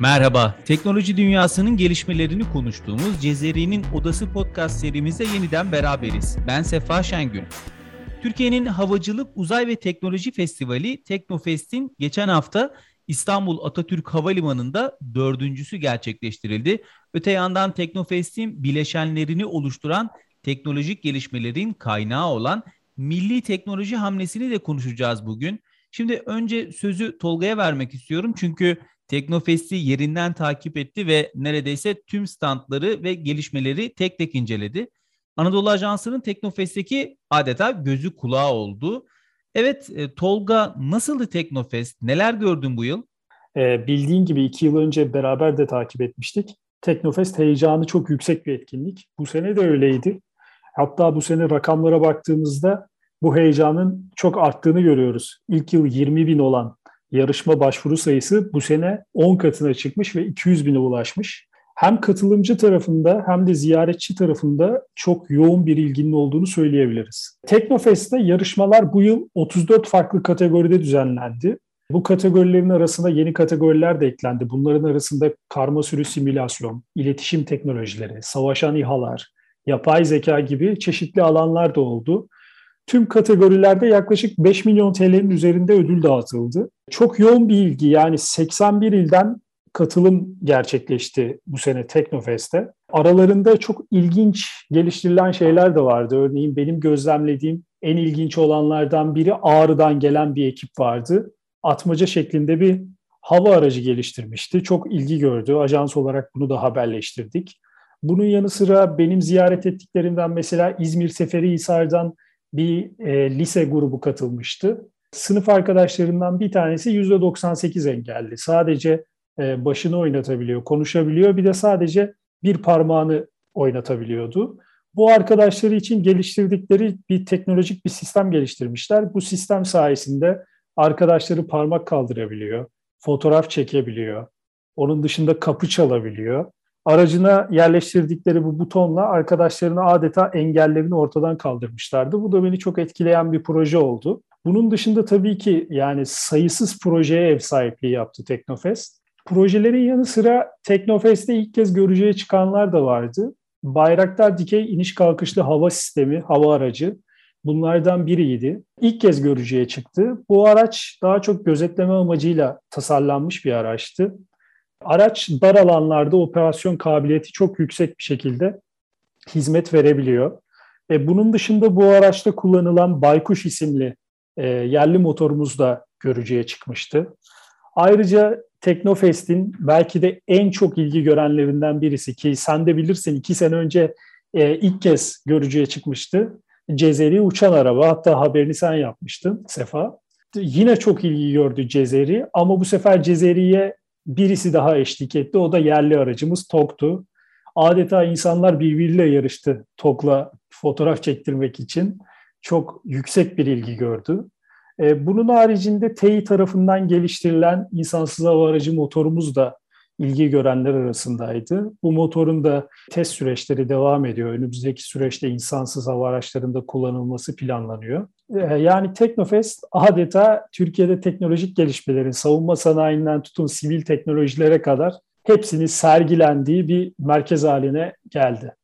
Merhaba, teknoloji dünyasının gelişmelerini konuştuğumuz Cezeri'nin Odası podcast serimizde yeniden beraberiz. Ben Sefa Şengün. Türkiye'nin Havacılık, Uzay ve Teknoloji Festivali Teknofest'in geçen hafta İstanbul Atatürk Havalimanı'nda dördüncüsü gerçekleştirildi. Öte yandan Teknofest'in bileşenlerini oluşturan teknolojik gelişmelerin kaynağı olan milli teknoloji hamlesini de konuşacağız bugün. Şimdi önce sözü Tolga'ya vermek istiyorum çünkü Teknofest'i yerinden takip etti ve neredeyse tüm standları ve gelişmeleri tek tek inceledi. Anadolu Ajansı'nın Teknofest'teki adeta gözü kulağı oldu. Evet e, Tolga nasıldı Teknofest? Neler gördün bu yıl? Ee, bildiğin gibi iki yıl önce beraber de takip etmiştik. Teknofest heyecanı çok yüksek bir etkinlik. Bu sene de öyleydi. Hatta bu sene rakamlara baktığımızda bu heyecanın çok arttığını görüyoruz. İlk yıl 20 bin olan yarışma başvuru sayısı bu sene 10 katına çıkmış ve 200 bine ulaşmış. Hem katılımcı tarafında hem de ziyaretçi tarafında çok yoğun bir ilginin olduğunu söyleyebiliriz. Teknofest'te yarışmalar bu yıl 34 farklı kategoride düzenlendi. Bu kategorilerin arasında yeni kategoriler de eklendi. Bunların arasında karma sürü simülasyon, iletişim teknolojileri, savaşan İHA'lar, yapay zeka gibi çeşitli alanlar da oldu. Tüm kategorilerde yaklaşık 5 milyon TL'nin üzerinde ödül dağıtıldı. Çok yoğun bir ilgi yani 81 ilden katılım gerçekleşti bu sene Teknofest'te. Aralarında çok ilginç geliştirilen şeyler de vardı. Örneğin benim gözlemlediğim en ilginç olanlardan biri Ağrı'dan gelen bir ekip vardı. Atmaca şeklinde bir hava aracı geliştirmişti. Çok ilgi gördü. Ajans olarak bunu da haberleştirdik. Bunun yanı sıra benim ziyaret ettiklerimden mesela İzmir Seferi Hisar'dan bir e, lise grubu katılmıştı. Sınıf arkadaşlarından bir tanesi %98 engelli. Sadece e, başını oynatabiliyor, konuşabiliyor. Bir de sadece bir parmağını oynatabiliyordu. Bu arkadaşları için geliştirdikleri bir teknolojik bir sistem geliştirmişler. Bu sistem sayesinde arkadaşları parmak kaldırabiliyor, fotoğraf çekebiliyor, onun dışında kapı çalabiliyor aracına yerleştirdikleri bu butonla arkadaşlarını adeta engellerini ortadan kaldırmışlardı. Bu da beni çok etkileyen bir proje oldu. Bunun dışında tabii ki yani sayısız projeye ev sahipliği yaptı Teknofest. Projelerin yanı sıra Teknofest'te ilk kez görücüye çıkanlar da vardı. Bayraktar Dikey iniş kalkışlı hava sistemi, hava aracı bunlardan biriydi. İlk kez görücüye çıktı. Bu araç daha çok gözetleme amacıyla tasarlanmış bir araçtı. Araç dar alanlarda operasyon kabiliyeti çok yüksek bir şekilde hizmet verebiliyor. E, bunun dışında bu araçta kullanılan Baykuş isimli e, yerli motorumuz da görücüye çıkmıştı. Ayrıca Teknofest'in belki de en çok ilgi görenlerinden birisi ki sen de bilirsin iki sene önce e, ilk kez görücüye çıkmıştı. Cezeri uçan araba hatta haberini sen yapmıştın Sefa. Yine çok ilgi gördü Cezeri ama bu sefer Cezeri'ye birisi daha eşlik etti. O da yerli aracımız TOG'tu. Adeta insanlar birbiriyle yarıştı TOG'la fotoğraf çektirmek için. Çok yüksek bir ilgi gördü. E, bunun haricinde TEİ tarafından geliştirilen insansız hava aracı motorumuz da ilgi görenler arasındaydı. Bu motorun da test süreçleri devam ediyor. Önümüzdeki süreçte insansız hava araçlarında kullanılması planlanıyor. Ee, yani Teknofest adeta Türkiye'de teknolojik gelişmelerin savunma sanayinden tutun sivil teknolojilere kadar hepsini sergilendiği bir merkez haline geldi.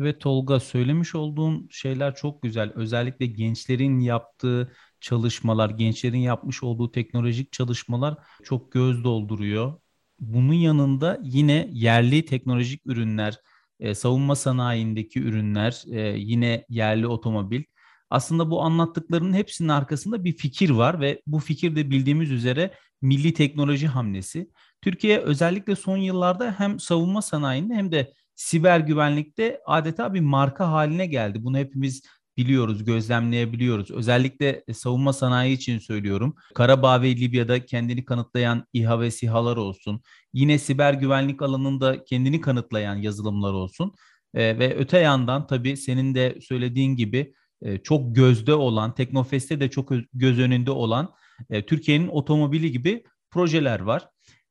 Evet Tolga söylemiş olduğun şeyler çok güzel. Özellikle gençlerin yaptığı çalışmalar, gençlerin yapmış olduğu teknolojik çalışmalar çok göz dolduruyor bunun yanında yine yerli teknolojik ürünler, e, savunma sanayindeki ürünler, e, yine yerli otomobil. Aslında bu anlattıklarının hepsinin arkasında bir fikir var ve bu fikir de bildiğimiz üzere milli teknoloji hamlesi. Türkiye özellikle son yıllarda hem savunma sanayinde hem de siber güvenlikte adeta bir marka haline geldi. Bunu hepimiz biliyoruz, gözlemleyebiliyoruz. Özellikle e, savunma sanayi için söylüyorum. Karabağ ve Libya'da kendini kanıtlayan İHA ve SİHA'lar olsun. Yine siber güvenlik alanında kendini kanıtlayan yazılımlar olsun. E, ve öte yandan tabii senin de söylediğin gibi e, çok gözde olan, Teknofest'te de çok göz önünde olan e, Türkiye'nin otomobili gibi projeler var.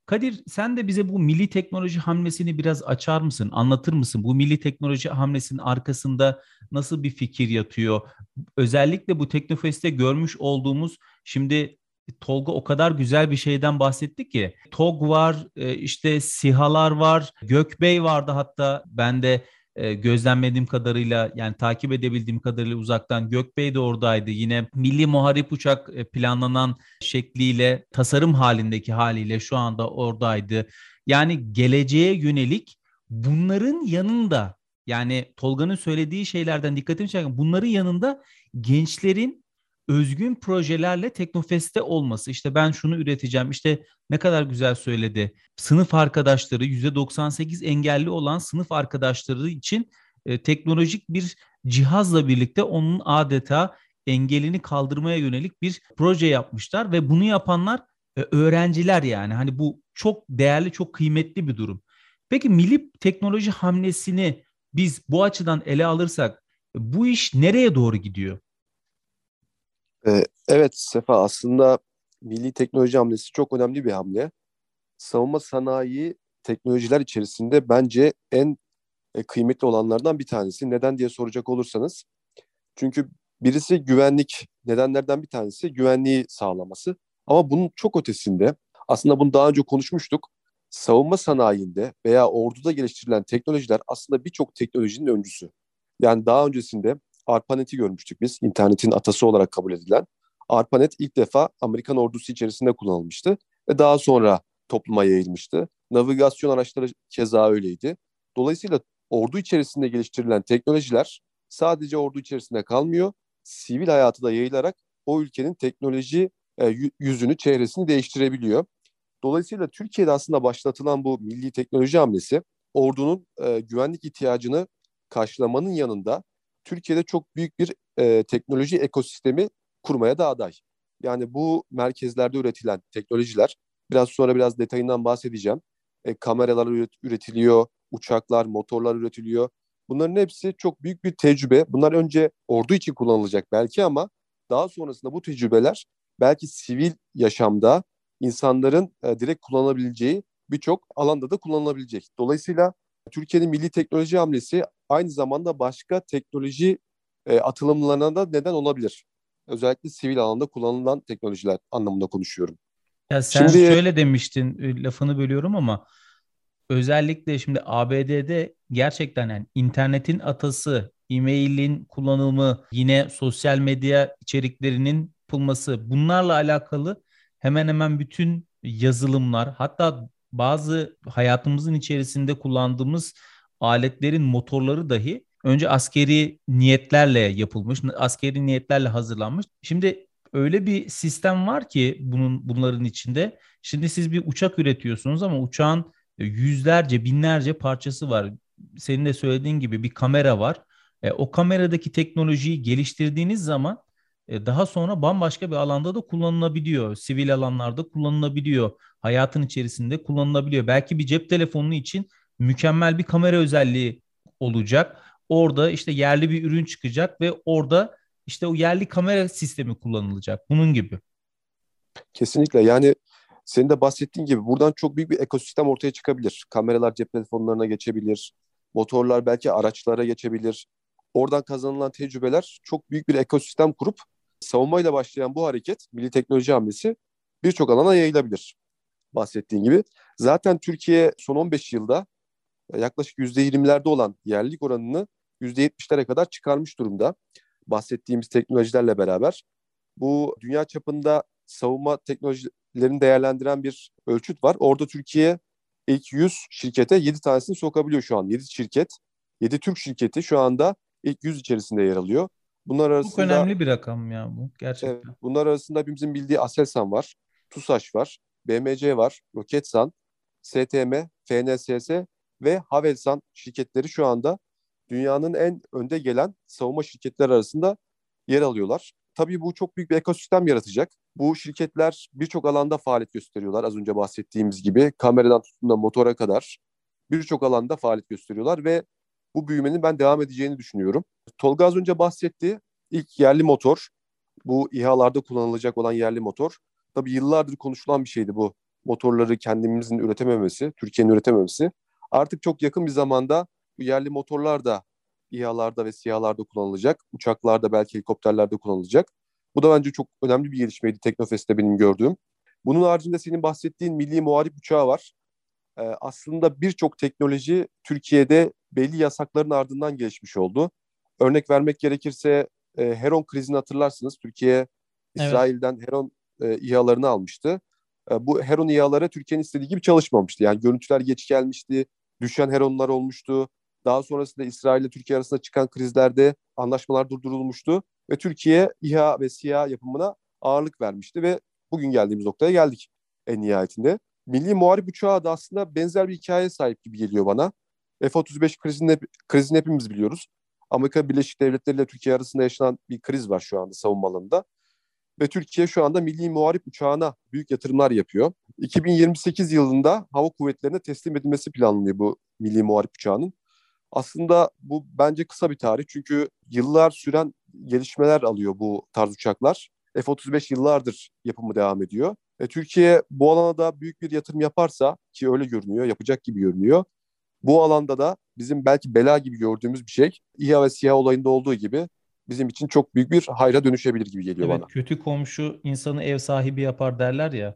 Kadir sen de bize bu milli teknoloji hamlesini biraz açar mısın? Anlatır mısın? Bu milli teknoloji hamlesinin arkasında nasıl bir fikir yatıyor? Özellikle bu Teknofest'te görmüş olduğumuz şimdi Tolga o kadar güzel bir şeyden bahsetti ki. TOG var, e, işte SİHA'lar var, Gökbey vardı hatta ben de e, gözlemlediğim kadarıyla yani takip edebildiğim kadarıyla uzaktan Gökbey de oradaydı. Yine Milli Muharip Uçak e, planlanan şekliyle tasarım halindeki haliyle şu anda oradaydı. Yani geleceğe yönelik bunların yanında yani Tolga'nın söylediği şeylerden dikkatimi çeken bunların yanında gençlerin özgün projelerle Teknofest'te olması. İşte ben şunu üreteceğim. İşte ne kadar güzel söyledi. Sınıf arkadaşları %98 engelli olan sınıf arkadaşları için e, teknolojik bir cihazla birlikte onun adeta engelini kaldırmaya yönelik bir proje yapmışlar ve bunu yapanlar e, öğrenciler yani. Hani bu çok değerli, çok kıymetli bir durum. Peki milli teknoloji hamlesini biz bu açıdan ele alırsak bu iş nereye doğru gidiyor? Ee, evet Sefa aslında milli teknoloji hamlesi çok önemli bir hamle. Savunma sanayi teknolojiler içerisinde bence en e, kıymetli olanlardan bir tanesi. Neden diye soracak olursanız. Çünkü birisi güvenlik nedenlerden bir tanesi güvenliği sağlaması. Ama bunun çok ötesinde aslında bunu daha önce konuşmuştuk. Savunma sanayinde veya orduda geliştirilen teknolojiler aslında birçok teknolojinin öncüsü. Yani daha öncesinde ARPANET'i görmüştük biz. İnternetin atası olarak kabul edilen. ARPANET ilk defa Amerikan ordusu içerisinde kullanılmıştı ve daha sonra topluma yayılmıştı. Navigasyon araçları keza öyleydi. Dolayısıyla ordu içerisinde geliştirilen teknolojiler sadece ordu içerisinde kalmıyor. Sivil hayatı da yayılarak o ülkenin teknoloji e, yüzünü, çehresini değiştirebiliyor. Dolayısıyla Türkiye'de aslında başlatılan bu milli teknoloji hamlesi ordunun e, güvenlik ihtiyacını karşılamanın yanında Türkiye'de çok büyük bir e, teknoloji ekosistemi kurmaya da aday. Yani bu merkezlerde üretilen teknolojiler, biraz sonra biraz detayından bahsedeceğim. E, kameralar üret, üretiliyor, uçaklar, motorlar üretiliyor. Bunların hepsi çok büyük bir tecrübe. Bunlar önce ordu için kullanılacak belki ama daha sonrasında bu tecrübeler belki sivil yaşamda insanların e, direkt kullanabileceği birçok alanda da kullanılabilecek. Dolayısıyla Türkiye'nin milli teknoloji hamlesi aynı zamanda başka teknoloji e, atılımlarına da neden olabilir. Özellikle sivil alanda kullanılan teknolojiler anlamında konuşuyorum. Ya sen şimdi, şöyle demiştin, e, lafını bölüyorum ama özellikle şimdi ABD'de gerçekten yani internetin atası, e-mailin kullanımı, yine sosyal medya içeriklerinin yapılması bunlarla alakalı hemen hemen bütün yazılımlar hatta bazı hayatımızın içerisinde kullandığımız aletlerin motorları dahi önce askeri niyetlerle yapılmış, askeri niyetlerle hazırlanmış. Şimdi öyle bir sistem var ki bunun bunların içinde. Şimdi siz bir uçak üretiyorsunuz ama uçağın yüzlerce, binlerce parçası var. Senin de söylediğin gibi bir kamera var. E, o kameradaki teknolojiyi geliştirdiğiniz zaman e, daha sonra bambaşka bir alanda da kullanılabiliyor. Sivil alanlarda kullanılabiliyor. Hayatın içerisinde kullanılabiliyor. Belki bir cep telefonu için mükemmel bir kamera özelliği olacak. Orada işte yerli bir ürün çıkacak ve orada işte o yerli kamera sistemi kullanılacak. Bunun gibi. Kesinlikle yani senin de bahsettiğin gibi buradan çok büyük bir ekosistem ortaya çıkabilir. Kameralar cep telefonlarına geçebilir. Motorlar belki araçlara geçebilir. Oradan kazanılan tecrübeler çok büyük bir ekosistem kurup savunmayla başlayan bu hareket, milli teknoloji hamlesi birçok alana yayılabilir. Bahsettiğin gibi. Zaten Türkiye son 15 yılda yaklaşık %20'lerde olan yerlilik oranını %70'lere kadar çıkarmış durumda. Bahsettiğimiz teknolojilerle beraber. Bu dünya çapında savunma teknolojilerini değerlendiren bir ölçüt var. Orada Türkiye ilk 100 şirkete 7 tanesini sokabiliyor şu an. 7 şirket, 7 Türk şirketi şu anda ilk 100 içerisinde yer alıyor. Bunlar arasında Çok önemli bir rakam ya bu gerçekten. Evet, bunlar arasında hepimizin bildiği Aselsan var, TUSAŞ var, BMC var, Roketsan, STM, FNSS ve Havelsan şirketleri şu anda dünyanın en önde gelen savunma şirketler arasında yer alıyorlar. Tabii bu çok büyük bir ekosistem yaratacak. Bu şirketler birçok alanda faaliyet gösteriyorlar. Az önce bahsettiğimiz gibi kameradan tutun da motora kadar birçok alanda faaliyet gösteriyorlar ve bu büyümenin ben devam edeceğini düşünüyorum. Tolga az önce bahsetti. İlk yerli motor, bu İHA'larda kullanılacak olan yerli motor. Tabii yıllardır konuşulan bir şeydi bu motorları kendimizin üretememesi, Türkiye'nin üretememesi. Artık çok yakın bir zamanda bu yerli motorlar da İHA'larda ve SİHA'larda kullanılacak. Uçaklarda belki helikopterlerde kullanılacak. Bu da bence çok önemli bir gelişmeydi Teknofest'te benim gördüğüm. Bunun haricinde senin bahsettiğin milli muharip uçağı var. Ee, aslında birçok teknoloji Türkiye'de belli yasakların ardından gelişmiş oldu. Örnek vermek gerekirse e, Heron krizini hatırlarsınız. Türkiye İsrail'den evet. Heron e, İHA'larını almıştı. E, bu Heron İHA'ları Türkiye'nin istediği gibi çalışmamıştı. Yani görüntüler geç gelmişti, düşen Heron'lar olmuştu. Daha sonrasında İsrail ile Türkiye arasında çıkan krizlerde anlaşmalar durdurulmuştu ve Türkiye İHA ve SİHA yapımına ağırlık vermişti ve bugün geldiğimiz noktaya geldik en nihayetinde. Milli Muharip Uçağı da aslında benzer bir hikaye sahip gibi geliyor bana. F-35 krizini, krizini hepimiz biliyoruz. Amerika Birleşik Devletleri ile Türkiye arasında yaşanan bir kriz var şu anda savunma alanında. Ve Türkiye şu anda Milli Muharip Uçağı'na büyük yatırımlar yapıyor. 2028 yılında hava kuvvetlerine teslim edilmesi planlanıyor bu Milli Muharip Uçağı'nın. Aslında bu bence kısa bir tarih çünkü yıllar süren gelişmeler alıyor bu tarz uçaklar. F-35 yıllardır yapımı devam ediyor. E, Türkiye bu alana da büyük bir yatırım yaparsa ki öyle görünüyor, yapacak gibi görünüyor. Bu alanda da bizim belki bela gibi gördüğümüz bir şey İHA ve SİHA olayında olduğu gibi bizim için çok büyük bir hayra dönüşebilir gibi geliyor evet, bana. Kötü komşu insanı ev sahibi yapar derler ya.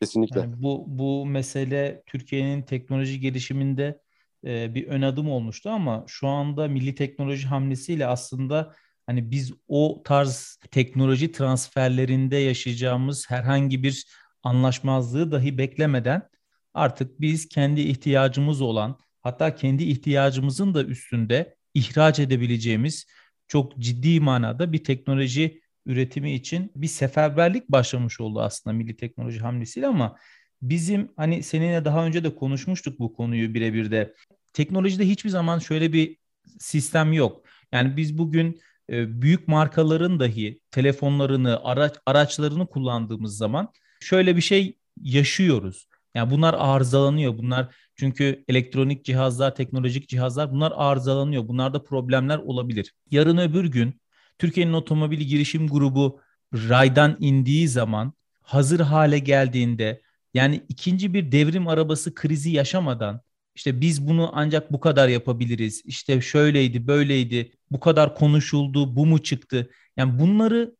Kesinlikle. Yani bu bu mesele Türkiye'nin teknoloji gelişiminde e, bir ön adım olmuştu ama şu anda milli teknoloji hamlesiyle aslında hani biz o tarz teknoloji transferlerinde yaşayacağımız herhangi bir anlaşmazlığı dahi beklemeden artık biz kendi ihtiyacımız olan hatta kendi ihtiyacımızın da üstünde ihraç edebileceğimiz çok ciddi manada bir teknoloji üretimi için bir seferberlik başlamış oldu aslında milli teknoloji hamlesiyle ama bizim hani seninle daha önce de konuşmuştuk bu konuyu birebir de. Teknolojide hiçbir zaman şöyle bir sistem yok. Yani biz bugün e, büyük markaların dahi telefonlarını, araç, araçlarını kullandığımız zaman şöyle bir şey yaşıyoruz. Yani bunlar arızalanıyor. Bunlar çünkü elektronik cihazlar, teknolojik cihazlar bunlar arızalanıyor. Bunlarda problemler olabilir. Yarın öbür gün Türkiye'nin otomobil girişim grubu raydan indiği zaman hazır hale geldiğinde yani ikinci bir devrim arabası krizi yaşamadan işte biz bunu ancak bu kadar yapabiliriz. İşte şöyleydi, böyleydi. Bu kadar konuşuldu, bu mu çıktı? Yani bunları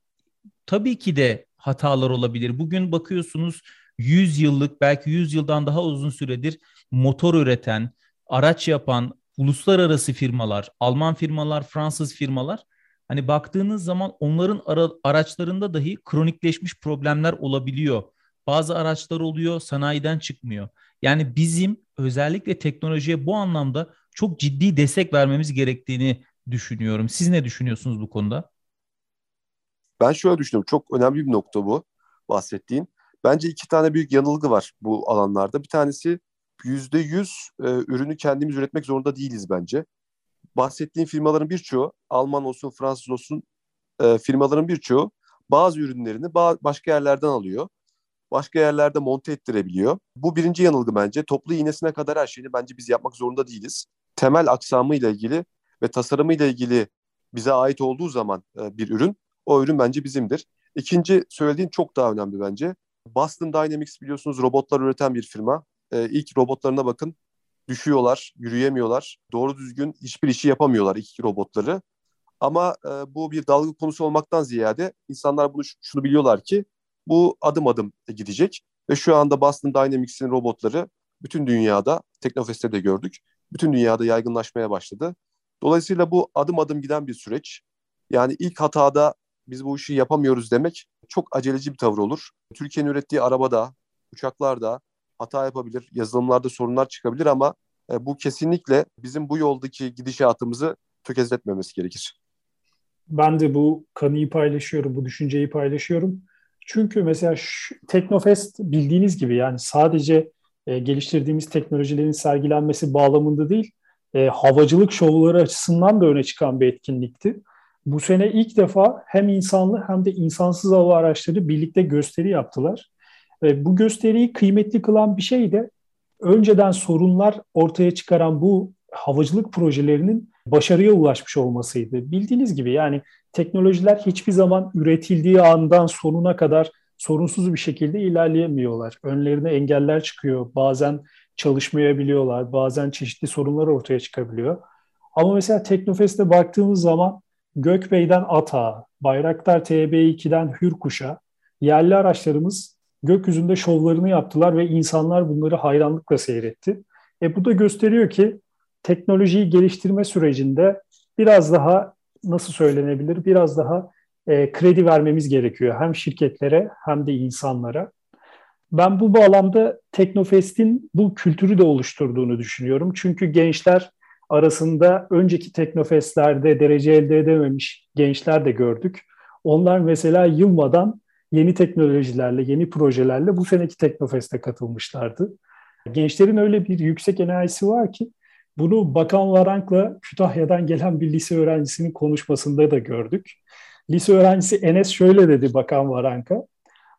tabii ki de hatalar olabilir. Bugün bakıyorsunuz 100 yıllık belki 100 yıldan daha uzun süredir motor üreten, araç yapan uluslararası firmalar, Alman firmalar, Fransız firmalar hani baktığınız zaman onların ara, araçlarında dahi kronikleşmiş problemler olabiliyor. Bazı araçlar oluyor, sanayiden çıkmıyor. Yani bizim özellikle teknolojiye bu anlamda çok ciddi destek vermemiz gerektiğini düşünüyorum. Siz ne düşünüyorsunuz bu konuda? Ben şöyle düşünüyorum. Çok önemli bir nokta bu bahsettiğin. Bence iki tane büyük yanılgı var bu alanlarda. Bir tanesi yüzde yüz e, ürünü kendimiz üretmek zorunda değiliz bence. Bahsettiğim firmaların birçoğu, Alman olsun, Fransız olsun e, firmaların birçoğu bazı ürünlerini ba- başka yerlerden alıyor. Başka yerlerde monte ettirebiliyor. Bu birinci yanılgı bence. Toplu iğnesine kadar her şeyini bence biz yapmak zorunda değiliz. Temel aksamı ile ilgili ve tasarımı ile ilgili bize ait olduğu zaman e, bir ürün, o ürün bence bizimdir. İkinci söylediğin çok daha önemli bence. Boston Dynamics biliyorsunuz robotlar üreten bir firma. E, ilk robotlarına bakın. Düşüyorlar, yürüyemiyorlar. Doğru düzgün hiçbir işi yapamıyorlar ilk robotları. Ama e, bu bir dalga konusu olmaktan ziyade insanlar bunu şunu biliyorlar ki bu adım adım gidecek. Ve şu anda Boston Dynamics'in robotları bütün dünyada, Teknofest'te de gördük, bütün dünyada yaygınlaşmaya başladı. Dolayısıyla bu adım adım giden bir süreç. Yani ilk hatada biz bu işi yapamıyoruz demek çok aceleci bir tavır olur. Türkiye'nin ürettiği arabada, uçaklarda hata yapabilir, yazılımlarda sorunlar çıkabilir ama e, bu kesinlikle bizim bu yoldaki gidişatımızı tökezletmemesi gerekir. Ben de bu kanıyı paylaşıyorum, bu düşünceyi paylaşıyorum. Çünkü mesela şu, Teknofest bildiğiniz gibi yani sadece e, geliştirdiğimiz teknolojilerin sergilenmesi bağlamında değil, e, havacılık şovları açısından da öne çıkan bir etkinlikti. Bu sene ilk defa hem insanlı hem de insansız hava araçları birlikte gösteri yaptılar. Bu gösteriyi kıymetli kılan bir şey de önceden sorunlar ortaya çıkaran bu havacılık projelerinin başarıya ulaşmış olmasıydı. Bildiğiniz gibi yani teknolojiler hiçbir zaman üretildiği andan sonuna kadar sorunsuz bir şekilde ilerleyemiyorlar. Önlerine engeller çıkıyor. Bazen çalışmayabiliyorlar. Bazen çeşitli sorunlar ortaya çıkabiliyor. Ama mesela Teknofest'e baktığımız zaman Gökbey'den ATA, Bayraktar TB2'den Hürkuş'a yerli araçlarımız gökyüzünde şovlarını yaptılar ve insanlar bunları hayranlıkla seyretti. E bu da gösteriyor ki teknolojiyi geliştirme sürecinde biraz daha nasıl söylenebilir? Biraz daha e, kredi vermemiz gerekiyor hem şirketlere hem de insanlara. Ben bu bağlamda Teknofest'in bu kültürü de oluşturduğunu düşünüyorum. Çünkü gençler arasında önceki Teknofest'lerde derece elde edememiş gençler de gördük. Onlar mesela yılmadan yeni teknolojilerle, yeni projelerle bu seneki Teknofest'e katılmışlardı. Gençlerin öyle bir yüksek enerjisi var ki bunu Bakan Varank'la Kütahya'dan gelen bir lise öğrencisinin konuşmasında da gördük. Lise öğrencisi Enes şöyle dedi Bakan Varank'a.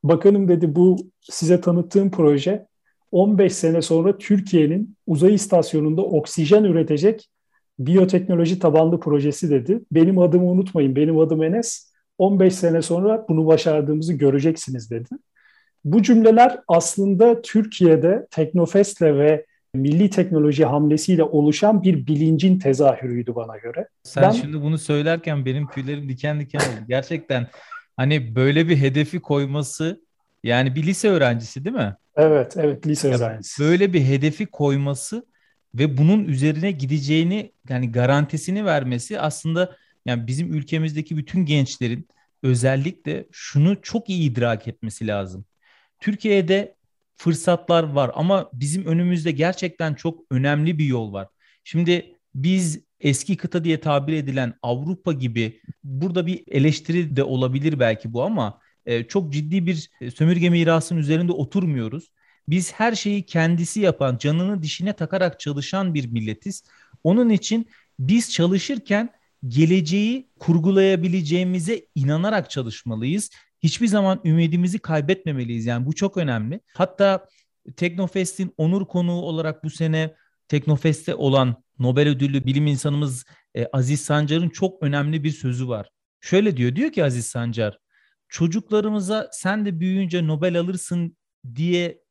Bakanım dedi bu size tanıttığım proje 15 sene sonra Türkiye'nin uzay istasyonunda oksijen üretecek biyoteknoloji tabanlı projesi dedi. Benim adımı unutmayın, benim adım Enes. 15 sene sonra bunu başardığımızı göreceksiniz dedi. Bu cümleler aslında Türkiye'de Teknofest'le ve milli teknoloji hamlesiyle oluşan bir bilincin tezahürüydü bana göre. Sen ben, şimdi bunu söylerken benim tüylerim diken diken oldu. Gerçekten hani böyle bir hedefi koyması yani bir lise öğrencisi değil mi? Evet, evet lise ya öğrencisi. Böyle bir hedefi koyması ve bunun üzerine gideceğini yani garantisini vermesi aslında yani bizim ülkemizdeki bütün gençlerin özellikle şunu çok iyi idrak etmesi lazım. Türkiye'de fırsatlar var ama bizim önümüzde gerçekten çok önemli bir yol var. Şimdi biz eski kıta diye tabir edilen Avrupa gibi burada bir eleştiri de olabilir belki bu ama e, çok ciddi bir sömürge mirasının üzerinde oturmuyoruz. Biz her şeyi kendisi yapan, canını dişine takarak çalışan bir milletiz. Onun için biz çalışırken geleceği kurgulayabileceğimize inanarak çalışmalıyız. Hiçbir zaman ümidimizi kaybetmemeliyiz. Yani bu çok önemli. Hatta Teknofest'in onur konuğu olarak bu sene Teknofest'te olan Nobel ödüllü bilim insanımız e, Aziz Sancar'ın çok önemli bir sözü var. Şöyle diyor, diyor ki Aziz Sancar, çocuklarımıza sen de büyüyünce Nobel alırsın diye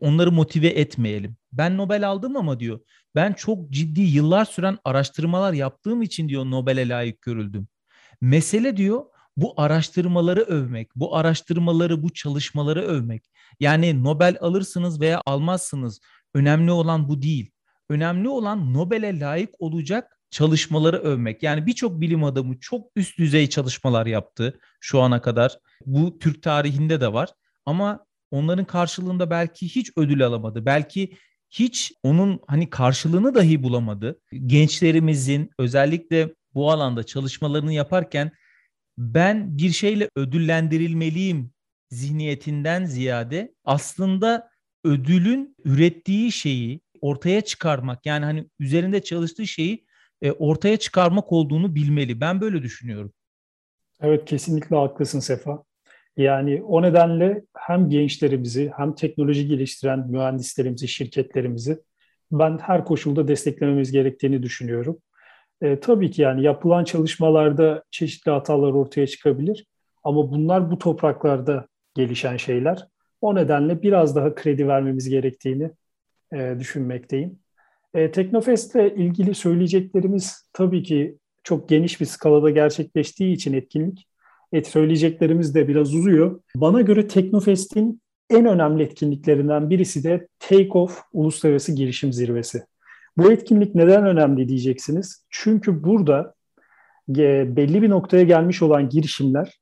onları motive etmeyelim. Ben Nobel aldım ama diyor ben çok ciddi yıllar süren araştırmalar yaptığım için diyor Nobel'e layık görüldüm. Mesele diyor bu araştırmaları övmek, bu araştırmaları, bu çalışmaları övmek. Yani Nobel alırsınız veya almazsınız. Önemli olan bu değil. Önemli olan Nobel'e layık olacak çalışmaları övmek. Yani birçok bilim adamı çok üst düzey çalışmalar yaptı şu ana kadar. Bu Türk tarihinde de var. Ama onların karşılığında belki hiç ödül alamadı. Belki hiç onun hani karşılığını dahi bulamadı. Gençlerimizin özellikle bu alanda çalışmalarını yaparken ben bir şeyle ödüllendirilmeliyim zihniyetinden ziyade aslında ödülün ürettiği şeyi ortaya çıkarmak yani hani üzerinde çalıştığı şeyi e, ortaya çıkarmak olduğunu bilmeli. Ben böyle düşünüyorum. Evet kesinlikle haklısın Sefa. Yani o nedenle hem gençlerimizi hem teknoloji geliştiren mühendislerimizi, şirketlerimizi ben her koşulda desteklememiz gerektiğini düşünüyorum. E, tabii ki yani yapılan çalışmalarda çeşitli hatalar ortaya çıkabilir ama bunlar bu topraklarda gelişen şeyler. O nedenle biraz daha kredi vermemiz gerektiğini e, düşünmekteyim. E, Teknofest ile ilgili söyleyeceklerimiz tabii ki çok geniş bir skalada gerçekleştiği için etkinlik. Et söyleyeceklerimiz de biraz uzuyor. Bana göre Teknofest'in en önemli etkinliklerinden birisi de Take Off Uluslararası Girişim Zirvesi. Bu etkinlik neden önemli diyeceksiniz? Çünkü burada e, belli bir noktaya gelmiş olan girişimler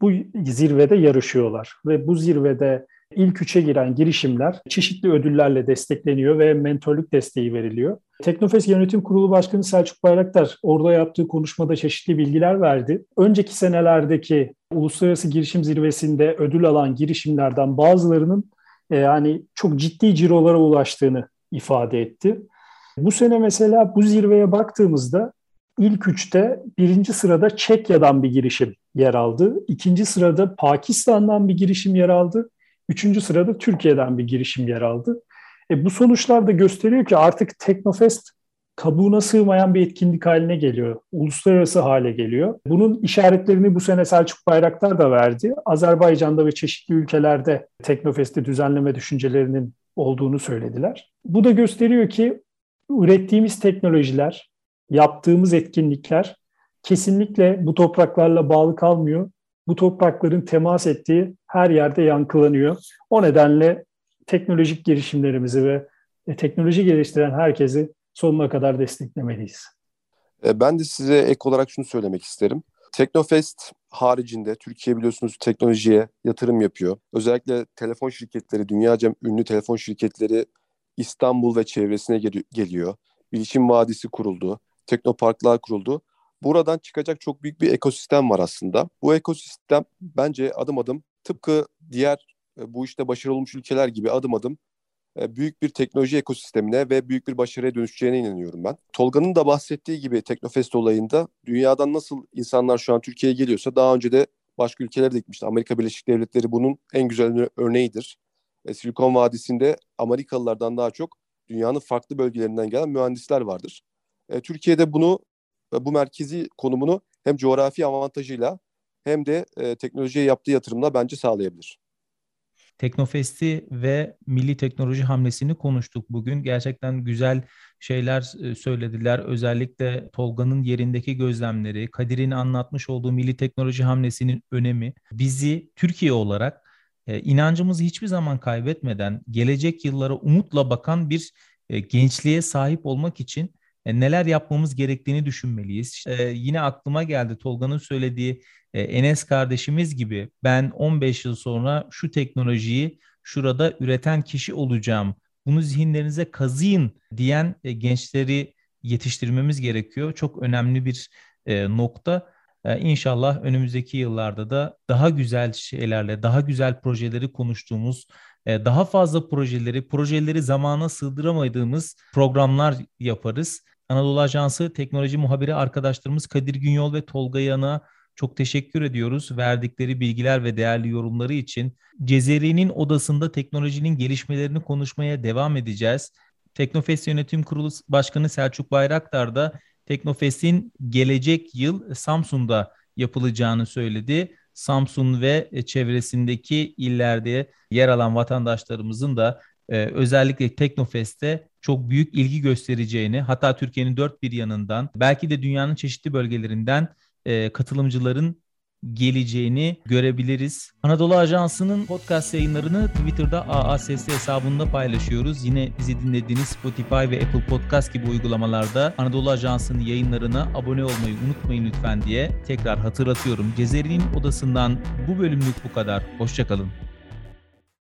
bu zirvede yarışıyorlar ve bu zirvede ilk üçe giren girişimler çeşitli ödüllerle destekleniyor ve mentorluk desteği veriliyor. Teknofest Yönetim Kurulu Başkanı Selçuk Bayraktar orada yaptığı konuşmada çeşitli bilgiler verdi. Önceki senelerdeki Uluslararası Girişim Zirvesi'nde ödül alan girişimlerden bazılarının e, yani çok ciddi cirolara ulaştığını ifade etti. Bu sene mesela bu zirveye baktığımızda ilk üçte birinci sırada Çekya'dan bir girişim yer aldı. İkinci sırada Pakistan'dan bir girişim yer aldı. Üçüncü sırada Türkiye'den bir girişim yer aldı. E, bu sonuçlar da gösteriyor ki artık Teknofest kabuğuna sığmayan bir etkinlik haline geliyor. Uluslararası hale geliyor. Bunun işaretlerini bu sene Selçuk Bayraktar da verdi. Azerbaycan'da ve çeşitli ülkelerde Teknofest'i düzenleme düşüncelerinin olduğunu söylediler. Bu da gösteriyor ki ürettiğimiz teknolojiler, yaptığımız etkinlikler kesinlikle bu topraklarla bağlı kalmıyor. Bu toprakların temas ettiği her yerde yankılanıyor. O nedenle teknolojik girişimlerimizi ve e, teknoloji geliştiren herkesi sonuna kadar desteklemeliyiz. E, ben de size ek olarak şunu söylemek isterim. Teknofest haricinde Türkiye biliyorsunuz teknolojiye yatırım yapıyor. Özellikle telefon şirketleri, dünyaca ünlü telefon şirketleri İstanbul ve çevresine gel- geliyor. Bilişim Vadisi kuruldu, teknoparklar kuruldu. Buradan çıkacak çok büyük bir ekosistem var aslında. Bu ekosistem bence adım adım tıpkı diğer e, bu işte başarılı olmuş ülkeler gibi adım adım e, büyük bir teknoloji ekosistemine ve büyük bir başarıya dönüşeceğine inanıyorum ben. Tolga'nın da bahsettiği gibi Teknofest olayında dünyadan nasıl insanlar şu an Türkiye'ye geliyorsa daha önce de başka ülkelere de gitmişti. Amerika Birleşik Devletleri bunun en güzel örneğidir. E, Silikon Vadisi'nde Amerikalılardan daha çok dünyanın farklı bölgelerinden gelen mühendisler vardır. E, Türkiye'de bunu bu merkezi konumunu hem coğrafi avantajıyla hem de teknolojiye yaptığı yatırımla bence sağlayabilir. Teknofest'i ve milli teknoloji hamlesini konuştuk bugün. Gerçekten güzel şeyler e, söylediler. Özellikle Tolga'nın yerindeki gözlemleri, Kadir'in anlatmış olduğu milli teknoloji hamlesinin önemi bizi Türkiye olarak e, inancımızı hiçbir zaman kaybetmeden gelecek yıllara umutla bakan bir e, gençliğe sahip olmak için neler yapmamız gerektiğini düşünmeliyiz. Yine aklıma geldi Tolga'nın söylediği e, Enes kardeşimiz gibi ben 15 yıl sonra şu teknolojiyi şurada üreten kişi olacağım. Bunu zihinlerinize kazıyın diyen e, gençleri yetiştirmemiz gerekiyor. Çok önemli bir e, nokta. İnşallah önümüzdeki yıllarda da daha güzel şeylerle, daha güzel projeleri konuştuğumuz, daha fazla projeleri, projeleri zamana sığdıramadığımız programlar yaparız. Anadolu Ajansı teknoloji muhabiri arkadaşlarımız Kadir Günyol ve Tolga Yan'a çok teşekkür ediyoruz verdikleri bilgiler ve değerli yorumları için. Cezeri'nin odasında teknolojinin gelişmelerini konuşmaya devam edeceğiz. Teknofest Yönetim Kurulu Başkanı Selçuk Bayraktar da Teknofest'in gelecek yıl Samsun'da yapılacağını söyledi. Samsun ve çevresindeki illerde yer alan vatandaşlarımızın da e, özellikle Teknofest'te çok büyük ilgi göstereceğini, hatta Türkiye'nin dört bir yanından, belki de dünyanın çeşitli bölgelerinden e, katılımcıların geleceğini görebiliriz. Anadolu Ajansı'nın podcast yayınlarını Twitter'da AASS hesabında paylaşıyoruz. Yine bizi dinlediğiniz Spotify ve Apple Podcast gibi uygulamalarda Anadolu Ajansı'nın yayınlarına abone olmayı unutmayın lütfen diye tekrar hatırlatıyorum. Cezeri'nin odasından bu bölümlük bu kadar. Hoşçakalın.